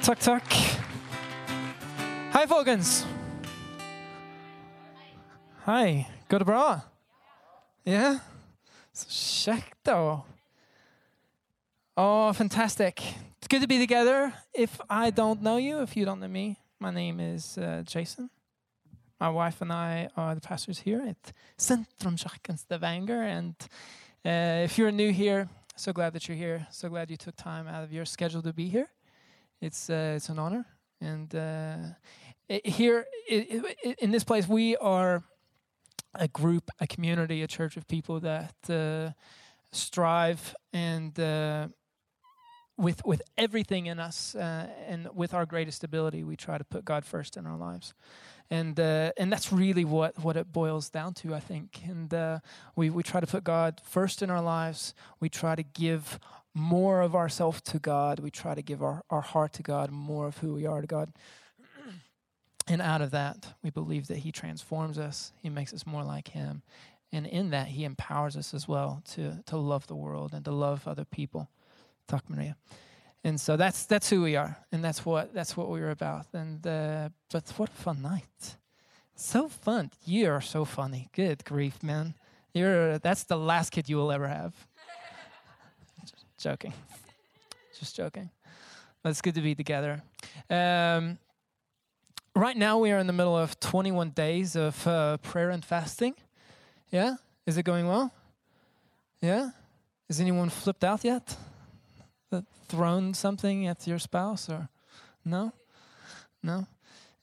Takk, takk. Hei, folkens. Hei. Går det bra? Ja? Så kjekt, da. Oh, fantastic. It's good to be together. If I don't know you, if you don't know me, my name is uh, Jason. My wife and I are the pastors here at Sentrumskirken Stavanger. And uh, if you're new here, so glad that you're here. So glad you took time out of your schedule to be here. It's uh, it's an honor. And uh, here in this place, we are a group, a community, a church of people that uh, strive and uh, with with everything in us uh, and with our greatest ability, we try to put God first in our lives, and uh, and that's really what what it boils down to, I think. And uh, we we try to put God first in our lives. We try to give more of ourselves to God. We try to give our, our heart to God, more of who we are to God. And out of that, we believe that He transforms us. He makes us more like Him. And in that, He empowers us as well to, to love the world and to love other people. Tack Maria. And so that's that's who we are, and that's what that's what we were about. And uh, but what a fun night! So fun. You are so funny. Good grief, man. You're that's the last kid you will ever have. Joking. Just joking. But it's good to be together. Um, right now we are in the middle of 21 days of uh, prayer and fasting. Yeah, is it going well? Yeah. Is anyone flipped out yet? Thrown something at your spouse or no? No.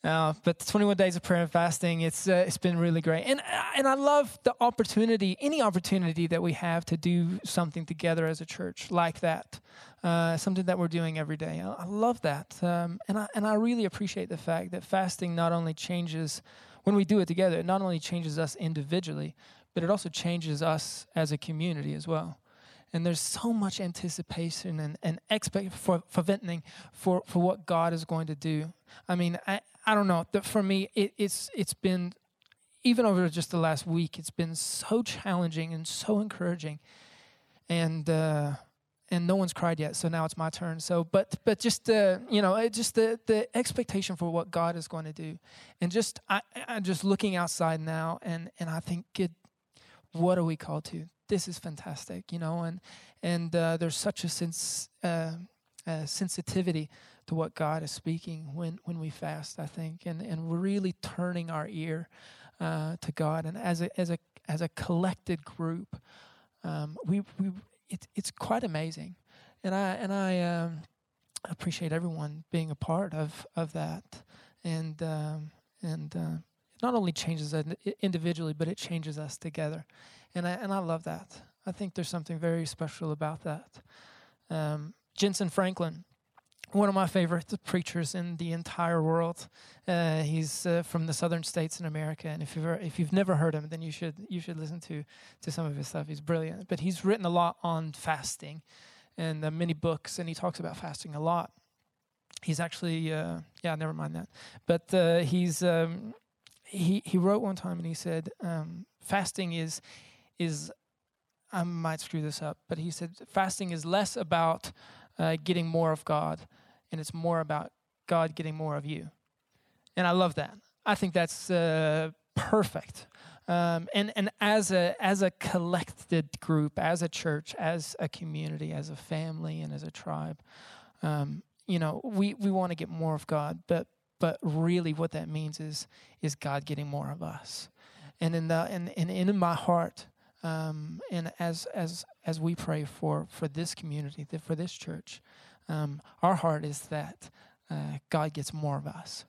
Uh, but 21 days of prayer and fasting, it's uh, it's been really great, and uh, and I love the opportunity, any opportunity that we have to do something together as a church like that, uh, something that we're doing every day. I, I love that, um, and I and I really appreciate the fact that fasting not only changes when we do it together, it not only changes us individually, but it also changes us as a community as well and there's so much anticipation and, and expect for forventning for, for what God is going to do. I mean, I, I don't know. The, for me, it, it's it's been even over just the last week, it's been so challenging and so encouraging, and uh, and no one's cried yet. So now it's my turn. So, but but just uh, you know, just the the expectation for what God is going to do, and just I I'm just looking outside now, and and I think, good, what are we called to? this is fantastic, you know, and and uh, there's such a sense uh, uh, sensitivity to what God is speaking when when we fast. I think, and and we're really turning our ear uh, to God, and as a as a as a collected group, um, we we it's it's quite amazing, and I and I um, appreciate everyone being a part of of that, and um, and. Uh, it not only changes us individually, but it changes us together and I and I love that. I think there's something very special about that. Um, Jentezen Franklin, one of my favorite preachers in the entire world. Uh, he's uh, from the southern states in America, and if you've if you've never heard him, then you should you should listen to to some of his stuff. He's brilliant. But he's written a lot on fasting, and uh, many books, and he talks about fasting a lot. He's actually uh, yeah, never mind that. But uh, he's um, he he wrote one time, and he said um, fasting is is I might screw this up, but he said fasting is less about uh, getting more of God, and it's more about God getting more of you. And I love that. I think that's uh, perfect. Um, and and as a as a collected group, as a church, as a community, as a family, and as a tribe, um, you know, we we want to get more of God, but but really, what that means is is God getting more of us. And in the and, and in my heart, um, and as as as we pray for for this community, for this church, um, our heart is that uh, God gets more of us,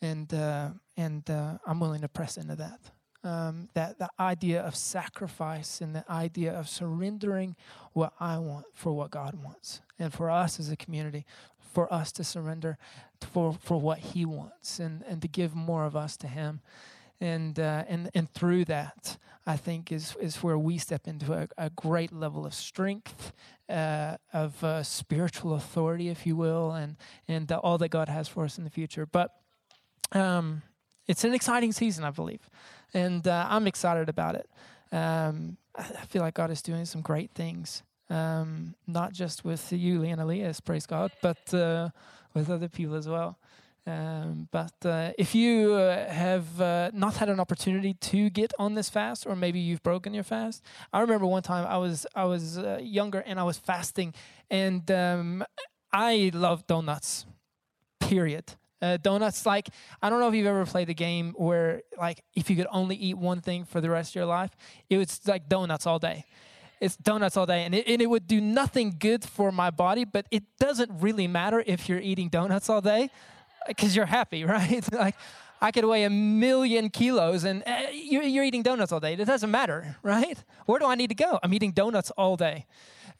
and uh, and uh, I'm willing to press into that. Um, that the idea of sacrifice and the idea of surrendering what I want for what God wants, and for us as a community, for us to surrender for for what He wants, and and to give more of us to Him and uh, and and through that, I think is is where we step into a, a great level of strength, uh, of uh, spiritual authority, if you will, and and all that God has for us in the future. But um, it's an exciting season, I believe, and uh, I'm excited about it. Um, I feel like God is doing some great things, um, not just with you, Lee and Elias, praise God, but uh, with other people as well. Um, but uh, if you uh, have uh, not had an opportunity to get on this fast, or maybe you've broken your fast, I remember one time I was I was uh, younger and I was fasting, and um, I love donuts. Period. Uh, donuts, like I don't know if you've ever played the game where, like, if you could only eat one thing for the rest of your life, it was like donuts all day it's donuts all day and it, and it would do nothing good for my body but it doesn't really matter if you're eating donuts all day because you're happy, right? like I could weigh a million kilos and uh, you're, you're, eating donuts all day. It doesn't matter, right? Where do I need to go? I'm eating donuts all day.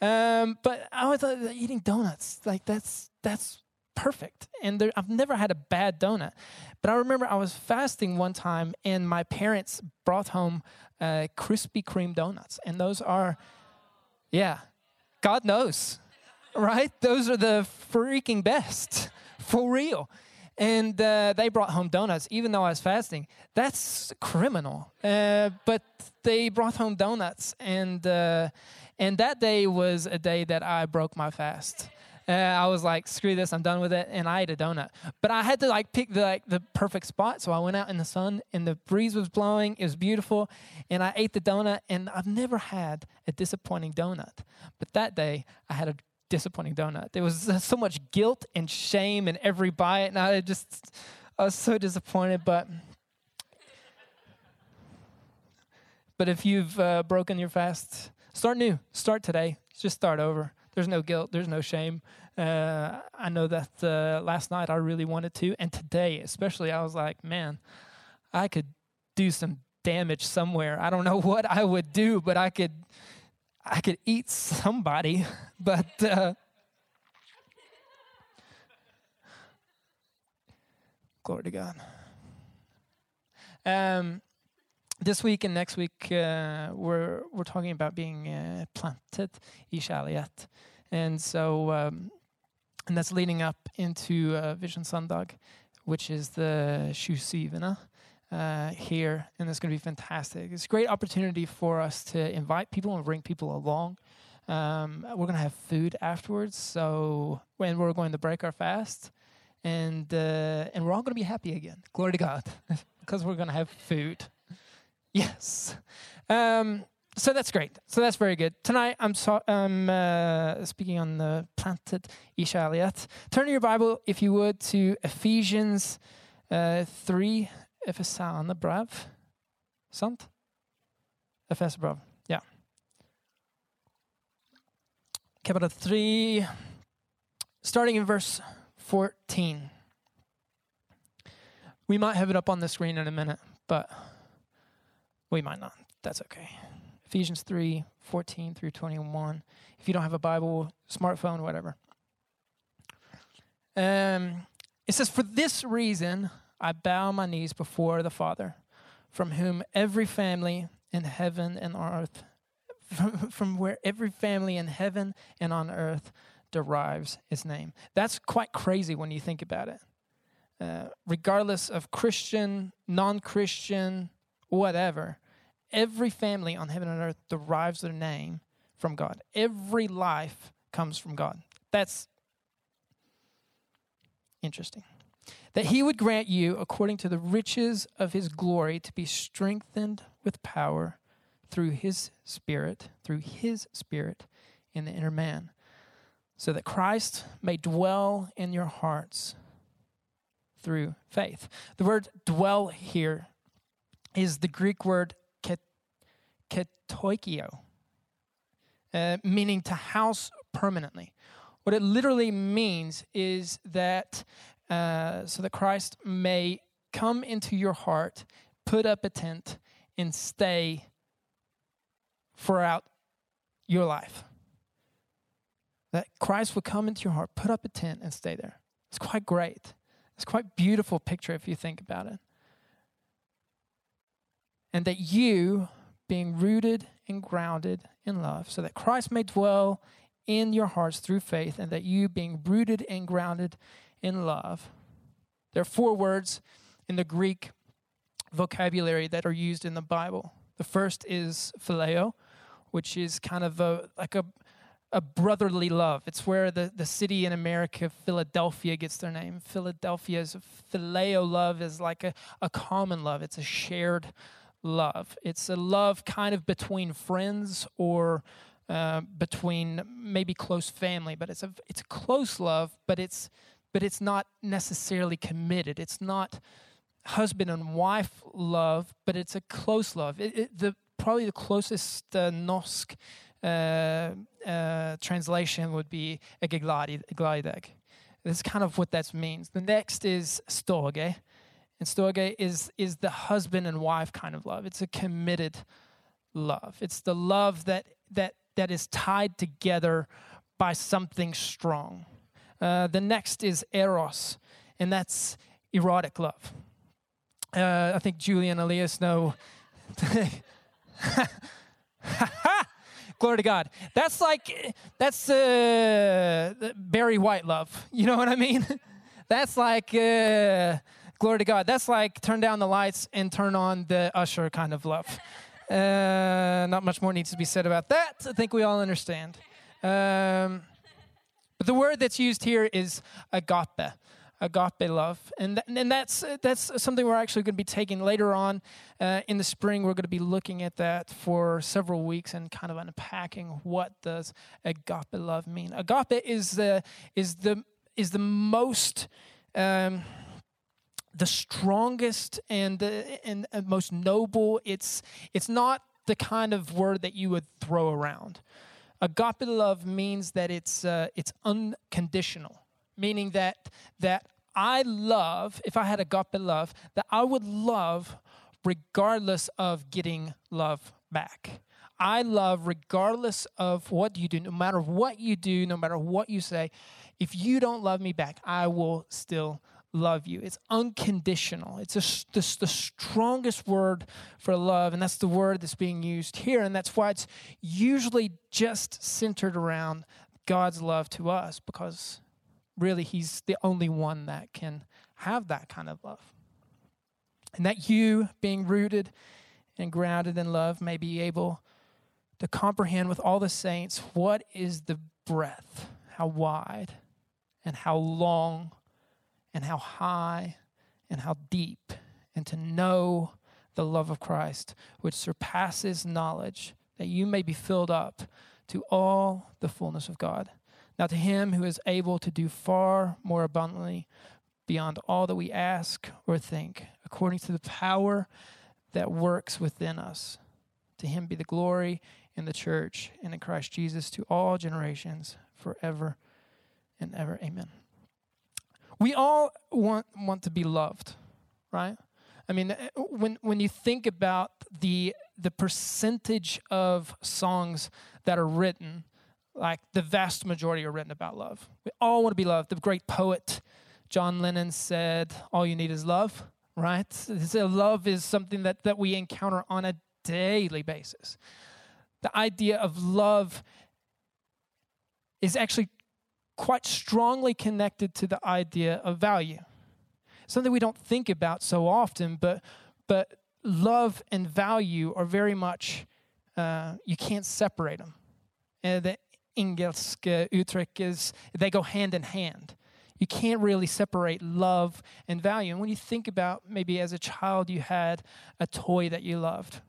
Um, but I was uh, eating donuts. Like that's that's perfect. And there, I've never had a bad donut. But I remember I was fasting one time and my parents brought home uh, Krispy Kreme donuts. And those are, yeah, God knows, right? Those are the freaking best for real and uh, they brought home donuts even though i was fasting that's criminal uh, but they brought home donuts and uh, and that day was a day that i broke my fast uh, I was like, screw this, I'm done with it, and I ate a donut. But I had to like pick the like the perfect spot, so I went out in the sun, and the breeze was blowing. It was beautiful, and I ate the donut. And I've never had a disappointing donut, but that day I had a disappointing donut. There was so much guilt and shame in every bite, and I just I was so disappointed. But but if you've uh, broken your fast, start new. Start today. Just start over. There's no guilt. There's no shame. Uh, I know that uh, last night I really wanted to, and today especially, I was like, man, I could do some damage somewhere. I don't know what I would do, but I could I could eat somebody, but uh, glory to God. Um, this week and next week, uh, we're we're talking about being uh, planted i and so um, and that's leading up into uh, Vision Sundag, which is the 27 uh, here, and it's going to be fantastic. It's a great opportunity for us to invite people and bring people along. Um, we're going to have food afterwards, so when we're going to break our fast, and uh, and we're all going to be happy again. Glory to God, because we're going to have food. Yes. Um, so that's great. So that's very good. Tonight I'm so, um, uh, speaking on the planted i kärlighet. Turn your Bible, if you would, to Ephesians uh, 3 Efeserbrev. Sant? Efeserbrev, yeah. Chapter 3, starting in verse 14. We might have it up on the screen in a minute, but we might not. That's okay. Ephesians 3 14 through 21. If you don't have a Bible, smartphone, whatever. Um, it says, For this reason, I bow my knees before the Father, from whom every family in heaven and on earth, from, from where every family in heaven and on earth derives its name. That's quite crazy when you think about it. Uh, regardless of Christian, non Christian, whatever, every family on heaven and earth derives their name from God. Every life comes from God. That's interesting that he would grant you, according to the riches of his glory, to be strengthened with power through his Spirit, through his Spirit in the inner man, so that Christ may dwell in your hearts through faith. The word dwell here is the Greek word ketoikio, uh, meaning to house permanently. What it literally means is that uh, so that Christ may come into your heart, put up a tent, and stay throughout your life. That Christ will come into your heart, put up a tent, and stay there. It's quite great. It's quite beautiful picture if you think about it. And that you, being rooted and grounded in love, so that Christ may dwell in your hearts through faith, and that you, being rooted and grounded in love. There are four words in the Greek vocabulary that are used in the Bible. The first is phileo, which is kind of a, like a, a brotherly love. It's where the, the city in America, Philadelphia, gets their name. Philadelphia's phileo love is like a, a common love, it's a shared love. It's a love kind of between friends or uh, between maybe close family, but it's a it's a close love, but it's but it's not necessarily committed. It's not husband and wife love, but it's a close love. It, it, the probably the closest uh, Nosk uh, uh, translation would be egglideg. This That's kind of what that means. The next is storge. And storge is, is the husband and wife kind of love. It's a committed love. It's the love that, that, that is tied together by something strong. Uh, the next is eros, and that's erotic love. Uh, I think Julie and Elias know. Glory to God. That's like, that's uh, Barry White love. You know what I mean? that's like, uh, glory to God. That's like turn down the lights and turn on the Usher kind of love. Uh, not much more needs to be said about that. I think we all understand. Um, but the word that's used here is agape agape love. And, th- and that's, that's something we're actually going to be taking later on uh, in the spring. We're going to be looking at that for several weeks and kind of unpacking what does agape love mean. Agape is the, is the, is the most... Um, the strongest and the and most noble. It's it's not the kind of word that you would throw around. Agape love means that it's uh, it's unconditional meaning that that I love, if I had agape love, that I would love regardless of getting love back. I love regardless of what you do, no matter what you do, no matter what you say. If you don't love me back, I will still love you. It's unconditional. It's a, this, the strongest word for love, and that's the word that's being used here. And that's why it's usually just centered around God's love to us because really he's the only one that can have that kind of love. And that you, being rooted and grounded in love, may be able to comprehend with all the saints what is the breadth, how wide, and how long, and how high, and how deep, and to know the love of Christ, which surpasses knowledge, that you may be filled up to all the fullness of God. Now, to him who is able to do far more abundantly beyond all that we ask or think, according to the power that works within us, to him be the glory in the church and in Christ Jesus to all generations forever and ever. Amen. We all want, want to be loved, right? I mean, eh, when, when you think about the, the percentage of songs that are written, like the vast majority are written about love. We all want to be loved. The great poet John Lennon said, All you need is love, right? So love is something that, that we encounter on a daily basis. The idea of love is actually quite strongly connected to the idea of value. Something we don't think about so often, but but love and value are very much uh, you can't separate them. And the engelsk uttryck is they go hand in hand. You can't really separate love and value. And when you think about maybe as a child you had a toy that you loved,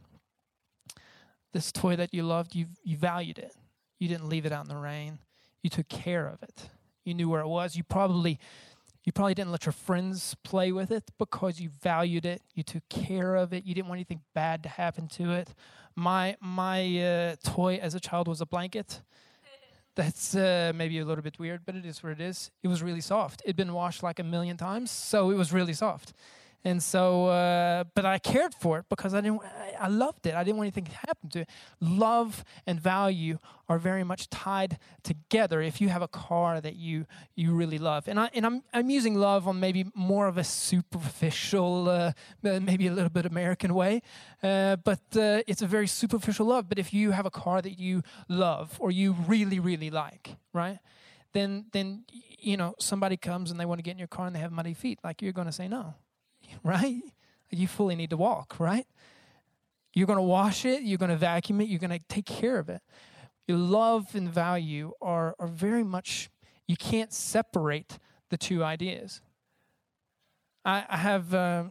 this toy that you loved, you, you valued it. You didn't leave it out in the rain. You took care of it. You knew where it was. You probably you probably didn't let your friends play with it because you valued it. You took care of it. You didn't want anything bad to happen to it. My my uh, toy as a child was a blanket that's uh, maybe a little bit weird, but it is what it is. It was really soft. It'd been washed like a million times, so it was really soft. And so, uh, but I cared for it because I didn't. I loved it. I didn't want anything to happen to it. Love and value are very much tied together. If you have a car that you you really love, and I and I'm I'm using love on maybe more of a superficial, uh, maybe a little bit American way, uh, but uh, it's a very superficial love. But if you have a car that you love or you really really like, right? Then then you know somebody comes and they want to get in your car and they have muddy feet. Like you're going to say no right? You fully need to walk, right? You're going to wash it, you're going to vacuum it, you're going to take care of it. Your love and value are, are very much, you can't separate the two ideas. I, I have uh,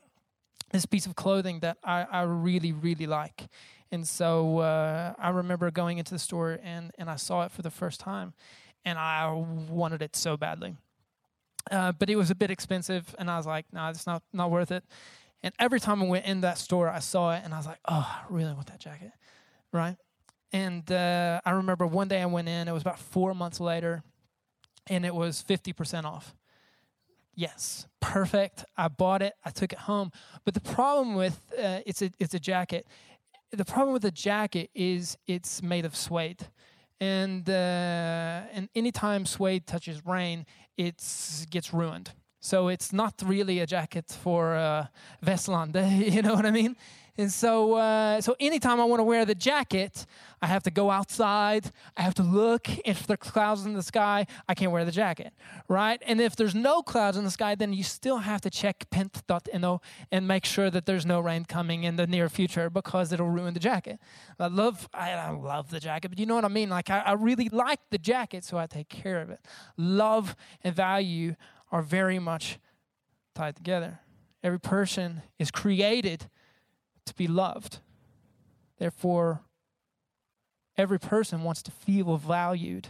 this piece of clothing that I, I really, really like. And so uh, I remember going into the store and, and I saw it for the first time and I wanted it so badly. Uh, but it was a bit expensive and I was like, no, nah, it's not, not worth it. And every time I went in that store, I saw it and I was like, oh, I really want that jacket. Right. And uh, I remember one day I went in, it was about four months later, and it was 50% off. Yes, perfect. I bought it. I took it home. But the problem with uh, it's a it's a jacket. The problem with the jacket is it's made of suede, and uh, and anytime suede touches rain, it gets ruined. So it's not really a jacket for uh, Vestland. you know what I mean? And so, uh, so anytime I want to wear the jacket, I have to go outside. I have to look. If there are clouds in the sky, I can't wear the jacket, right? And if there's no clouds in the sky, then you still have to check pent.no and make sure that there's no rain coming in the near future because it'll ruin the jacket. I love, I, I love the jacket, but you know what I mean? Like I, I really like the jacket, so I take care of it. Love and value are very much tied together. Every person is created to be loved. Therefore, every person wants to feel valued.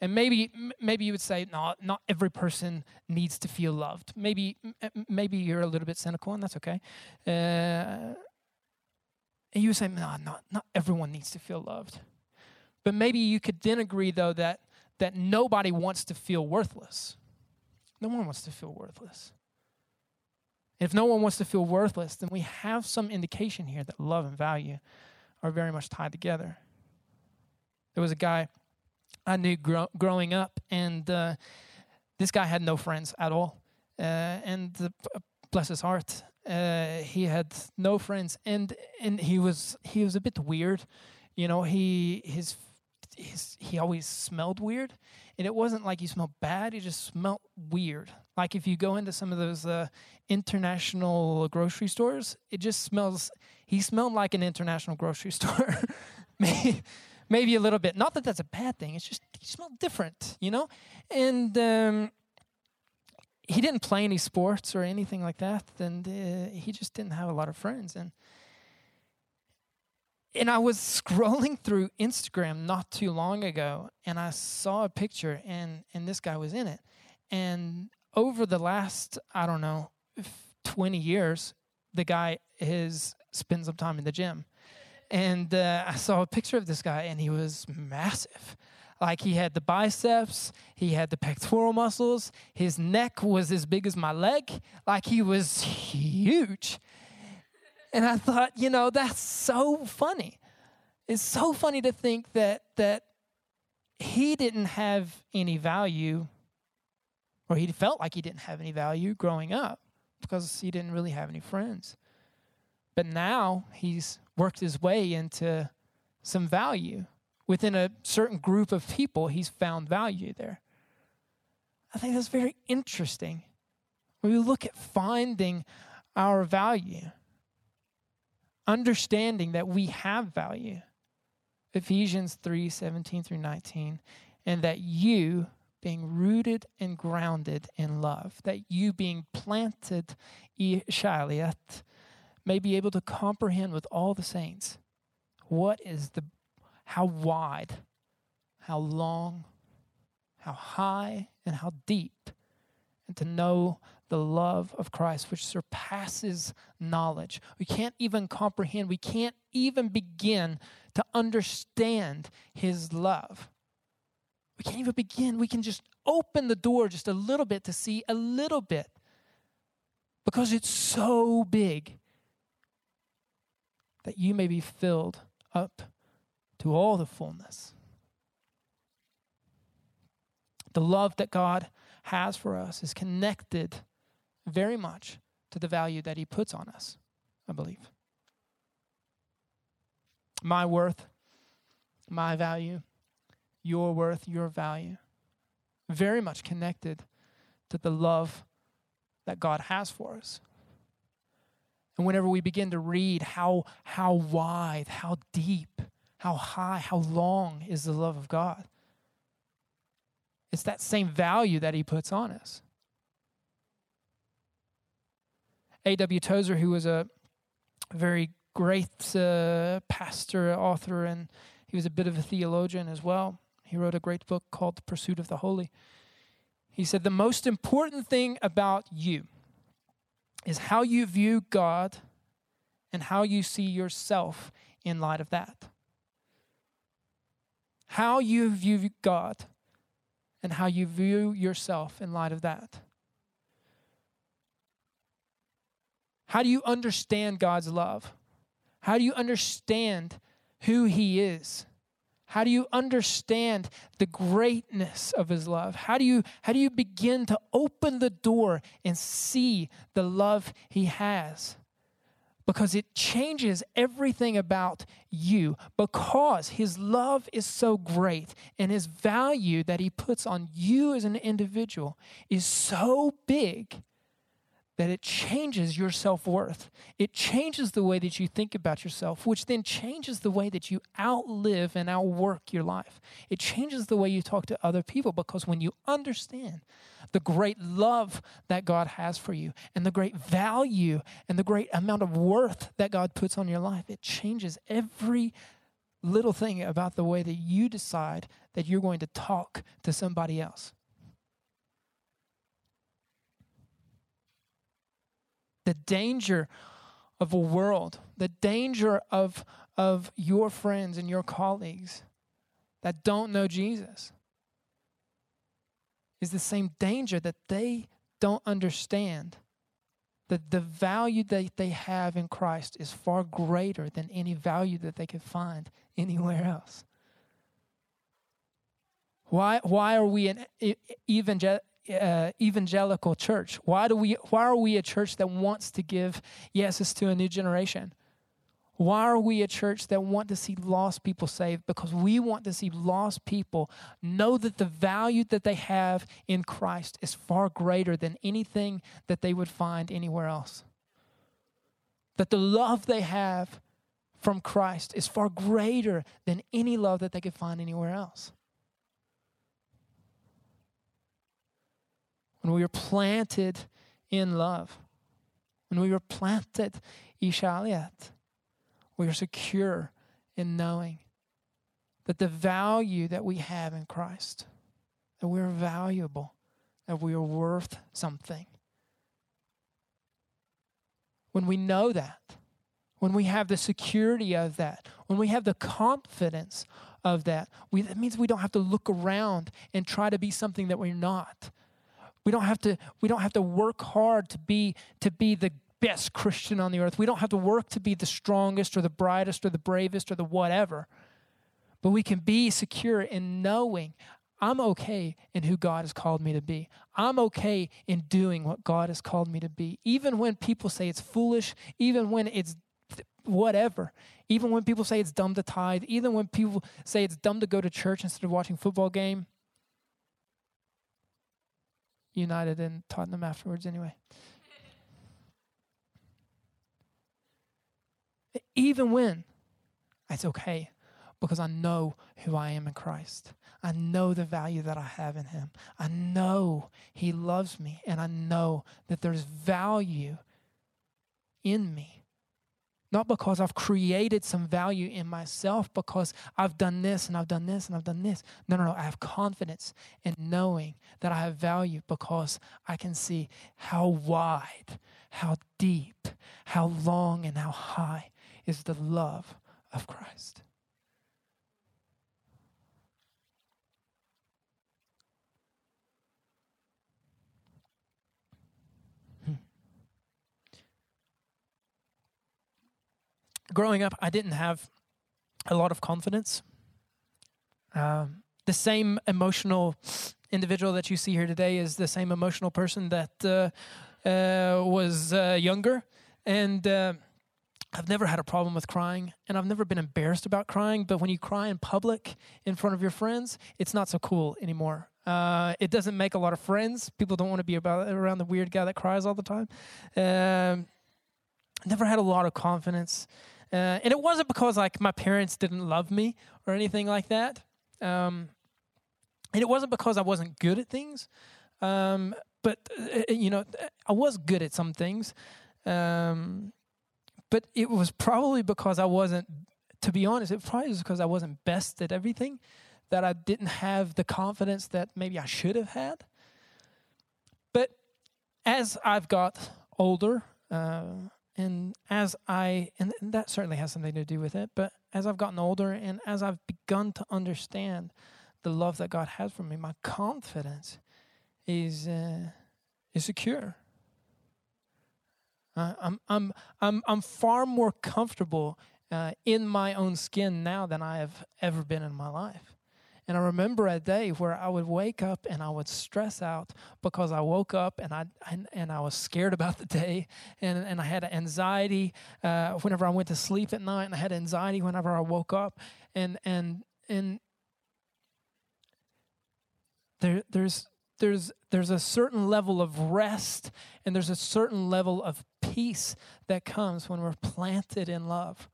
And maybe maybe you would say, no, not every person needs to feel loved. Maybe maybe you're a little bit cynical, and that's okay. Uh, and you would say, no, not not everyone needs to feel loved. But maybe you could then agree, though, that that nobody wants to feel worthless. No one wants to feel worthless. If no one wants to feel worthless, then we have some indication here that love and value are very much tied together. There was a guy I knew grow, growing up, and uh, this guy had no friends at all. Uh, and uh, bless his heart, uh, he had no friends, and and he was he was a bit weird. You know, he his his, he always smelled weird, and it wasn't like he smelled bad. He just smelled weird. Like if you go into some of those uh, international grocery stores, it just smells. He smelled like an international grocery store, maybe, maybe a little bit. Not that that's a bad thing. It's just he smelled different, you know. And um, he didn't play any sports or anything like that, and uh, he just didn't have a lot of friends. And and I was scrolling through Instagram not too long ago, and I saw a picture, and and this guy was in it. And over the last, I don't know, twenty years, the guy has spent some time in the gym, and uh, I saw a picture of this guy, and he was massive. Like he had the biceps, he had the pectoral muscles, his neck was as big as my leg. Like he was huge. And I thought, you know, that's so funny. It's so funny to think that that he didn't have any value or he felt like he didn't have any value growing up because he didn't really have any friends. But now he's worked his way into some value. Within a certain group of people, he's found value there. I think that's very interesting. When we look at finding our value, understanding that we have value. Ephesians 3 17 through 19. And that you, being rooted and grounded in love, that you, being planted i may be able to comprehend with all the saints what is the, how wide, how long, how high, and how deep, and to know the love of Christ, which surpasses knowledge. We can't even comprehend, we can't even begin to understand His love. We can't even begin. We can just open the door just a little bit to see a little bit because it's so big that you may be filled up to all the fullness. The love that God has for us is connected very much to the value that He puts on us, I believe. My worth, my value, your worth, your value, very much connected to the love that God has for us. And whenever we begin to read how, how wide, how deep, how high, how long is the love of God? It's that same value that he puts on us. A.W. Tozer, who was a very great uh, pastor, author, and he was a bit of a theologian as well. He wrote a great book called The Pursuit of the Holy. He said, The most important thing about you is how you view God and how you see yourself in light of that. How you view God and how you view yourself in light of that. How do you understand God's love? How do you understand who He is? How do you understand the greatness of his love? How do you how do you begin to open the door and see the love he has? Because it changes everything about you because his love is so great and his value that he puts on you as an individual is so big that it changes your self worth. It changes the way that you think about yourself, which then changes the way that you outlive and outwork your life. It changes the way you talk to other people because when you understand the great love that God has for you and the great value and the great amount of worth that God puts on your life, it changes every little thing about the way that you decide that you're going to talk to somebody else. The danger of a world, the danger of, of your friends and your colleagues that don't know Jesus is the same danger that they don't understand that the value that they have in Christ is far greater than any value that they could find anywhere else. Why, why are we an evangel- uh, evangelical church? Why do we? Why are we a church that wants to give yeses to a new generation? Why are we a church that want to see lost people saved? Because we want to see lost people know that the value that they have in Christ is far greater than anything that they would find anywhere else. That the love they have from Christ is far greater than any love that they could find anywhere else. When we were planted in love, when we were planted ishaliat, we are secure in knowing that the value that we have in Christ, that we're valuable, that we are worth something. When we know that, when we have the security of that, when we have the confidence of that, we, that means we don't have to look around and try to be something that we're not. We don't have to, we don't have to work hard to be, to be the best Christian on the earth. We don't have to work to be the strongest or the brightest or the bravest or the whatever. But we can be secure in knowing I'm okay in who God has called me to be. I'm okay in doing what God has called me to be. Even when people say it's foolish, even when it's whatever, even when people say it's dumb to tithe, even when people say it's dumb to go to church instead of watching football game, United and Tottenham afterwards, anyway. Even when it's okay because I know who I am in Christ. I know the value that I have in Him. I know He loves me, and I know that there's value in me not because I've created some value in myself, because I've done this and I've done this and I've done this. No, no, no. I have confidence in knowing that I have value because I can see how wide, how deep, how long, and how high is the love of Christ. Growing up, I didn't have a lot of confidence. Um, the same emotional individual that you see here today is the same emotional person that uh, uh, was uh, younger. And uh, I've never had a problem with crying, and I've never been embarrassed about crying. But when you cry in public in front of your friends, it's not so cool anymore. Uh, it doesn't make a lot of friends. People don't want to be about around the weird guy that cries all the time. Um, never had a lot of confidence. Uh, and it wasn't because like my parents didn't love me or anything like that. Um, and it wasn't because I wasn't good at things. Um, but uh, you know, I was good at some things. Um, but it was probably because I wasn't. To be honest, it probably was because I wasn't best at everything. That I didn't have the confidence that maybe I should have had. But as I've got older, uh, and as I, and that certainly has something to do with it, but as I've gotten older and as I've begun to understand the love that God has for me, my confidence is uh, is secure. Uh, I'm I'm I'm I'm far more comfortable uh, in my own skin now than I have ever been in my life. And I remember a day where I would wake up and I would stress out because I woke up and I and, and I was scared about the day. And, and I had anxiety uh, whenever I went to sleep at night and I had anxiety whenever I woke up. And and and there there's there's there's a certain level of rest and there's a certain level of peace that comes when we're planted in love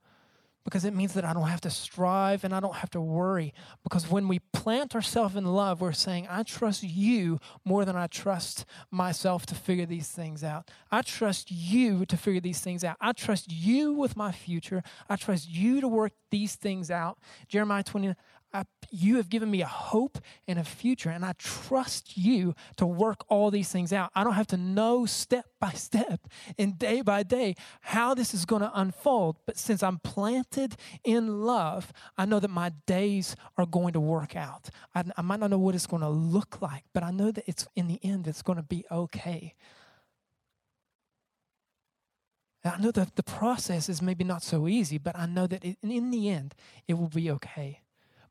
because it means that I don't have to strive and I don't have to worry. Because when we plant ourselves in love, we're saying, I trust you more than I trust myself to figure these things out. I trust you to figure these things out. I trust you with my future. I trust you to work these things out. Jeremiah 20, I, you have given me a hope and a future, and I trust you to work all these things out. I don't have to know step by step and day by day how this is going to unfold. But since I'm planted in love, I know that my days are going to work out. I, I might not know what it's going to look like, but I know that it's in the end, it's going to be okay. I know that the process is maybe not so easy, but I know that it, in the end, it will be okay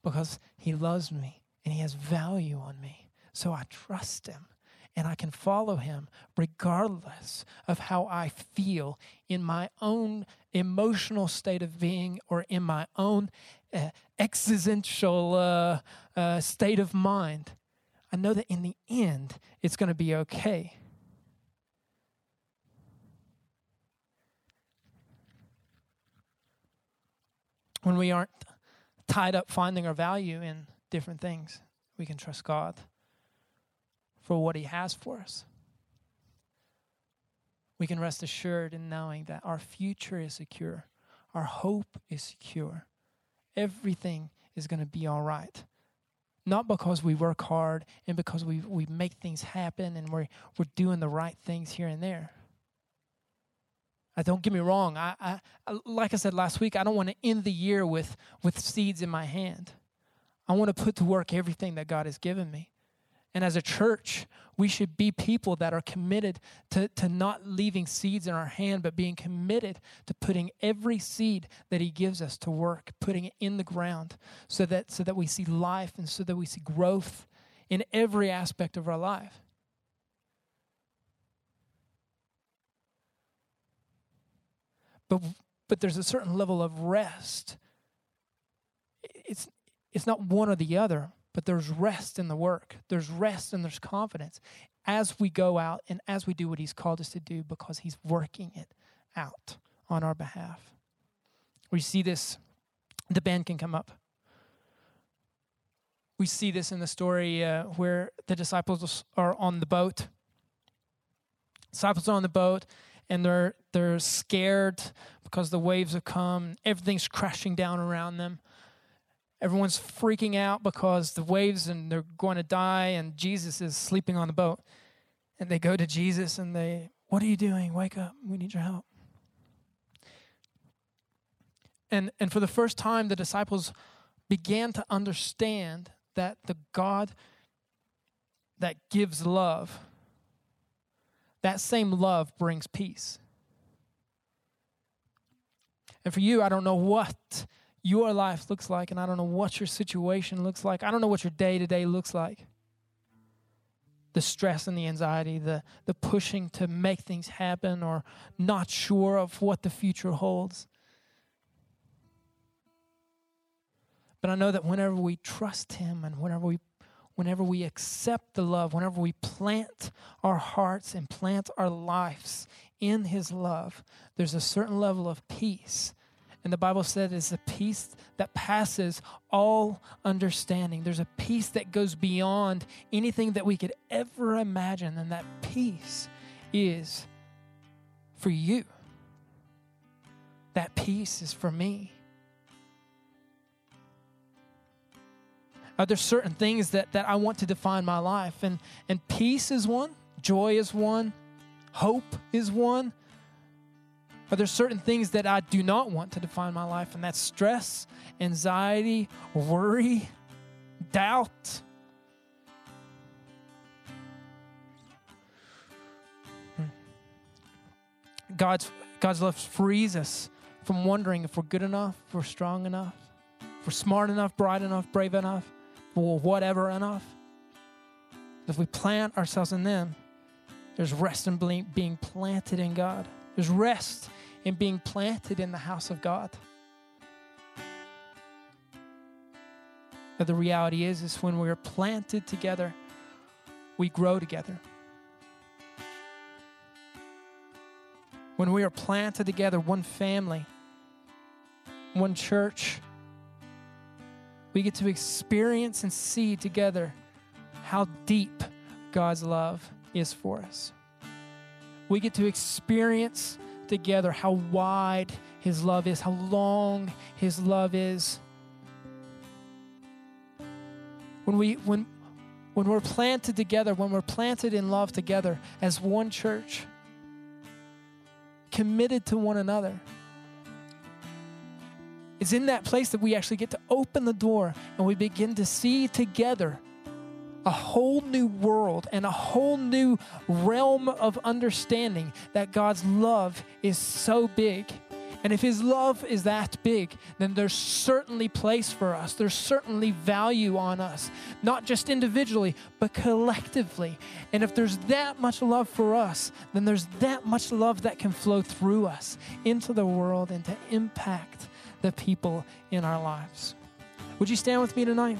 because He loves me and He has value on me. So I trust Him and I can follow Him regardless of how I feel in my own emotional state of being or in my own uh, existential uh, uh, state of mind. I know that in the end, it's going to be okay. When we aren't tied up finding our value in different things. We can trust God for what He has for us. We can rest assured in knowing that our future is secure, our hope is secure. Everything is going to be all right. Not because we work hard and because we, we make things happen and we're, we're doing the right things here and there. I don't get me wrong. I, I, uh, like I said last week, I don't want to end the year with, with seeds in my hand. I want to put to work everything that God has given me. And as a church, we should be people that are committed to, to not leaving seeds in our hand, but being committed to putting every seed that He gives us to work, putting it in the ground so that, so that we see life and so that we see growth in every aspect of our life. But, but there's a certain level of rest. It's, it's not one or the other, but there's rest in the work. There's rest and there's confidence as we go out and as we do what He's called us to do because He's working it out on our behalf. We see this, the band can come up. We see this in the story uh, where the disciples are on the boat. Disciples are on the boat, and they're they're scared because the waves have come. Everything's crashing down around them. Everyone's freaking out because the waves and they're going to die, and Jesus is sleeping on the boat. And they go to Jesus and they, What are you doing? Wake up. We need your help. And, and for the first time, the disciples began to understand that the God that gives love that same love brings peace. And for you, I don't know what your life looks like, and I don't know what your situation looks like. I don't know what your day to day looks like. The stress and the anxiety, the, the pushing to make things happen, or not sure of what the future holds. But I know that whenever we trust Him and whenever we whenever we accept the love, whenever we plant our hearts and plant our lives in His love, there's a certain level of peace And the Bible said it's a peace that passes all understanding. There's a peace that goes beyond anything that we could ever imagine. And that peace is for you. That peace is for me. Are there certain things that, that I want to define my life? And, and peace is one, joy is one, hope is one. Are there certain things that I do not want to define my life? And that's stress, anxiety, worry, doubt. Hmm. God's, God's love frees us from wondering if we're good enough, if we're strong enough, if we're smart enough, bright enough, brave enough, or whatever enough. If we plant ourselves in them, there's rest in being planted in God. There's rest in being planted in the house of God. But the reality is, is when we're planted together, we grow together. When we are planted together, one family, one church, we get to experience and see together how deep God's love is for us. We get to experience together how wide His love is, how long His love is. When, we, when, when we're planted together, when we're planted in love together as one church, committed to one another, it's in that place that we actually get to open the door and we begin to see together a whole new world and a whole new realm of understanding that God's love is so big. And if His love is that big, then there's certainly place for us. There's certainly value on us, not just individually, but collectively. And if there's that much love for us, then there's that much love that can flow through us into the world and to impact the people in our lives. Would you stand with me tonight?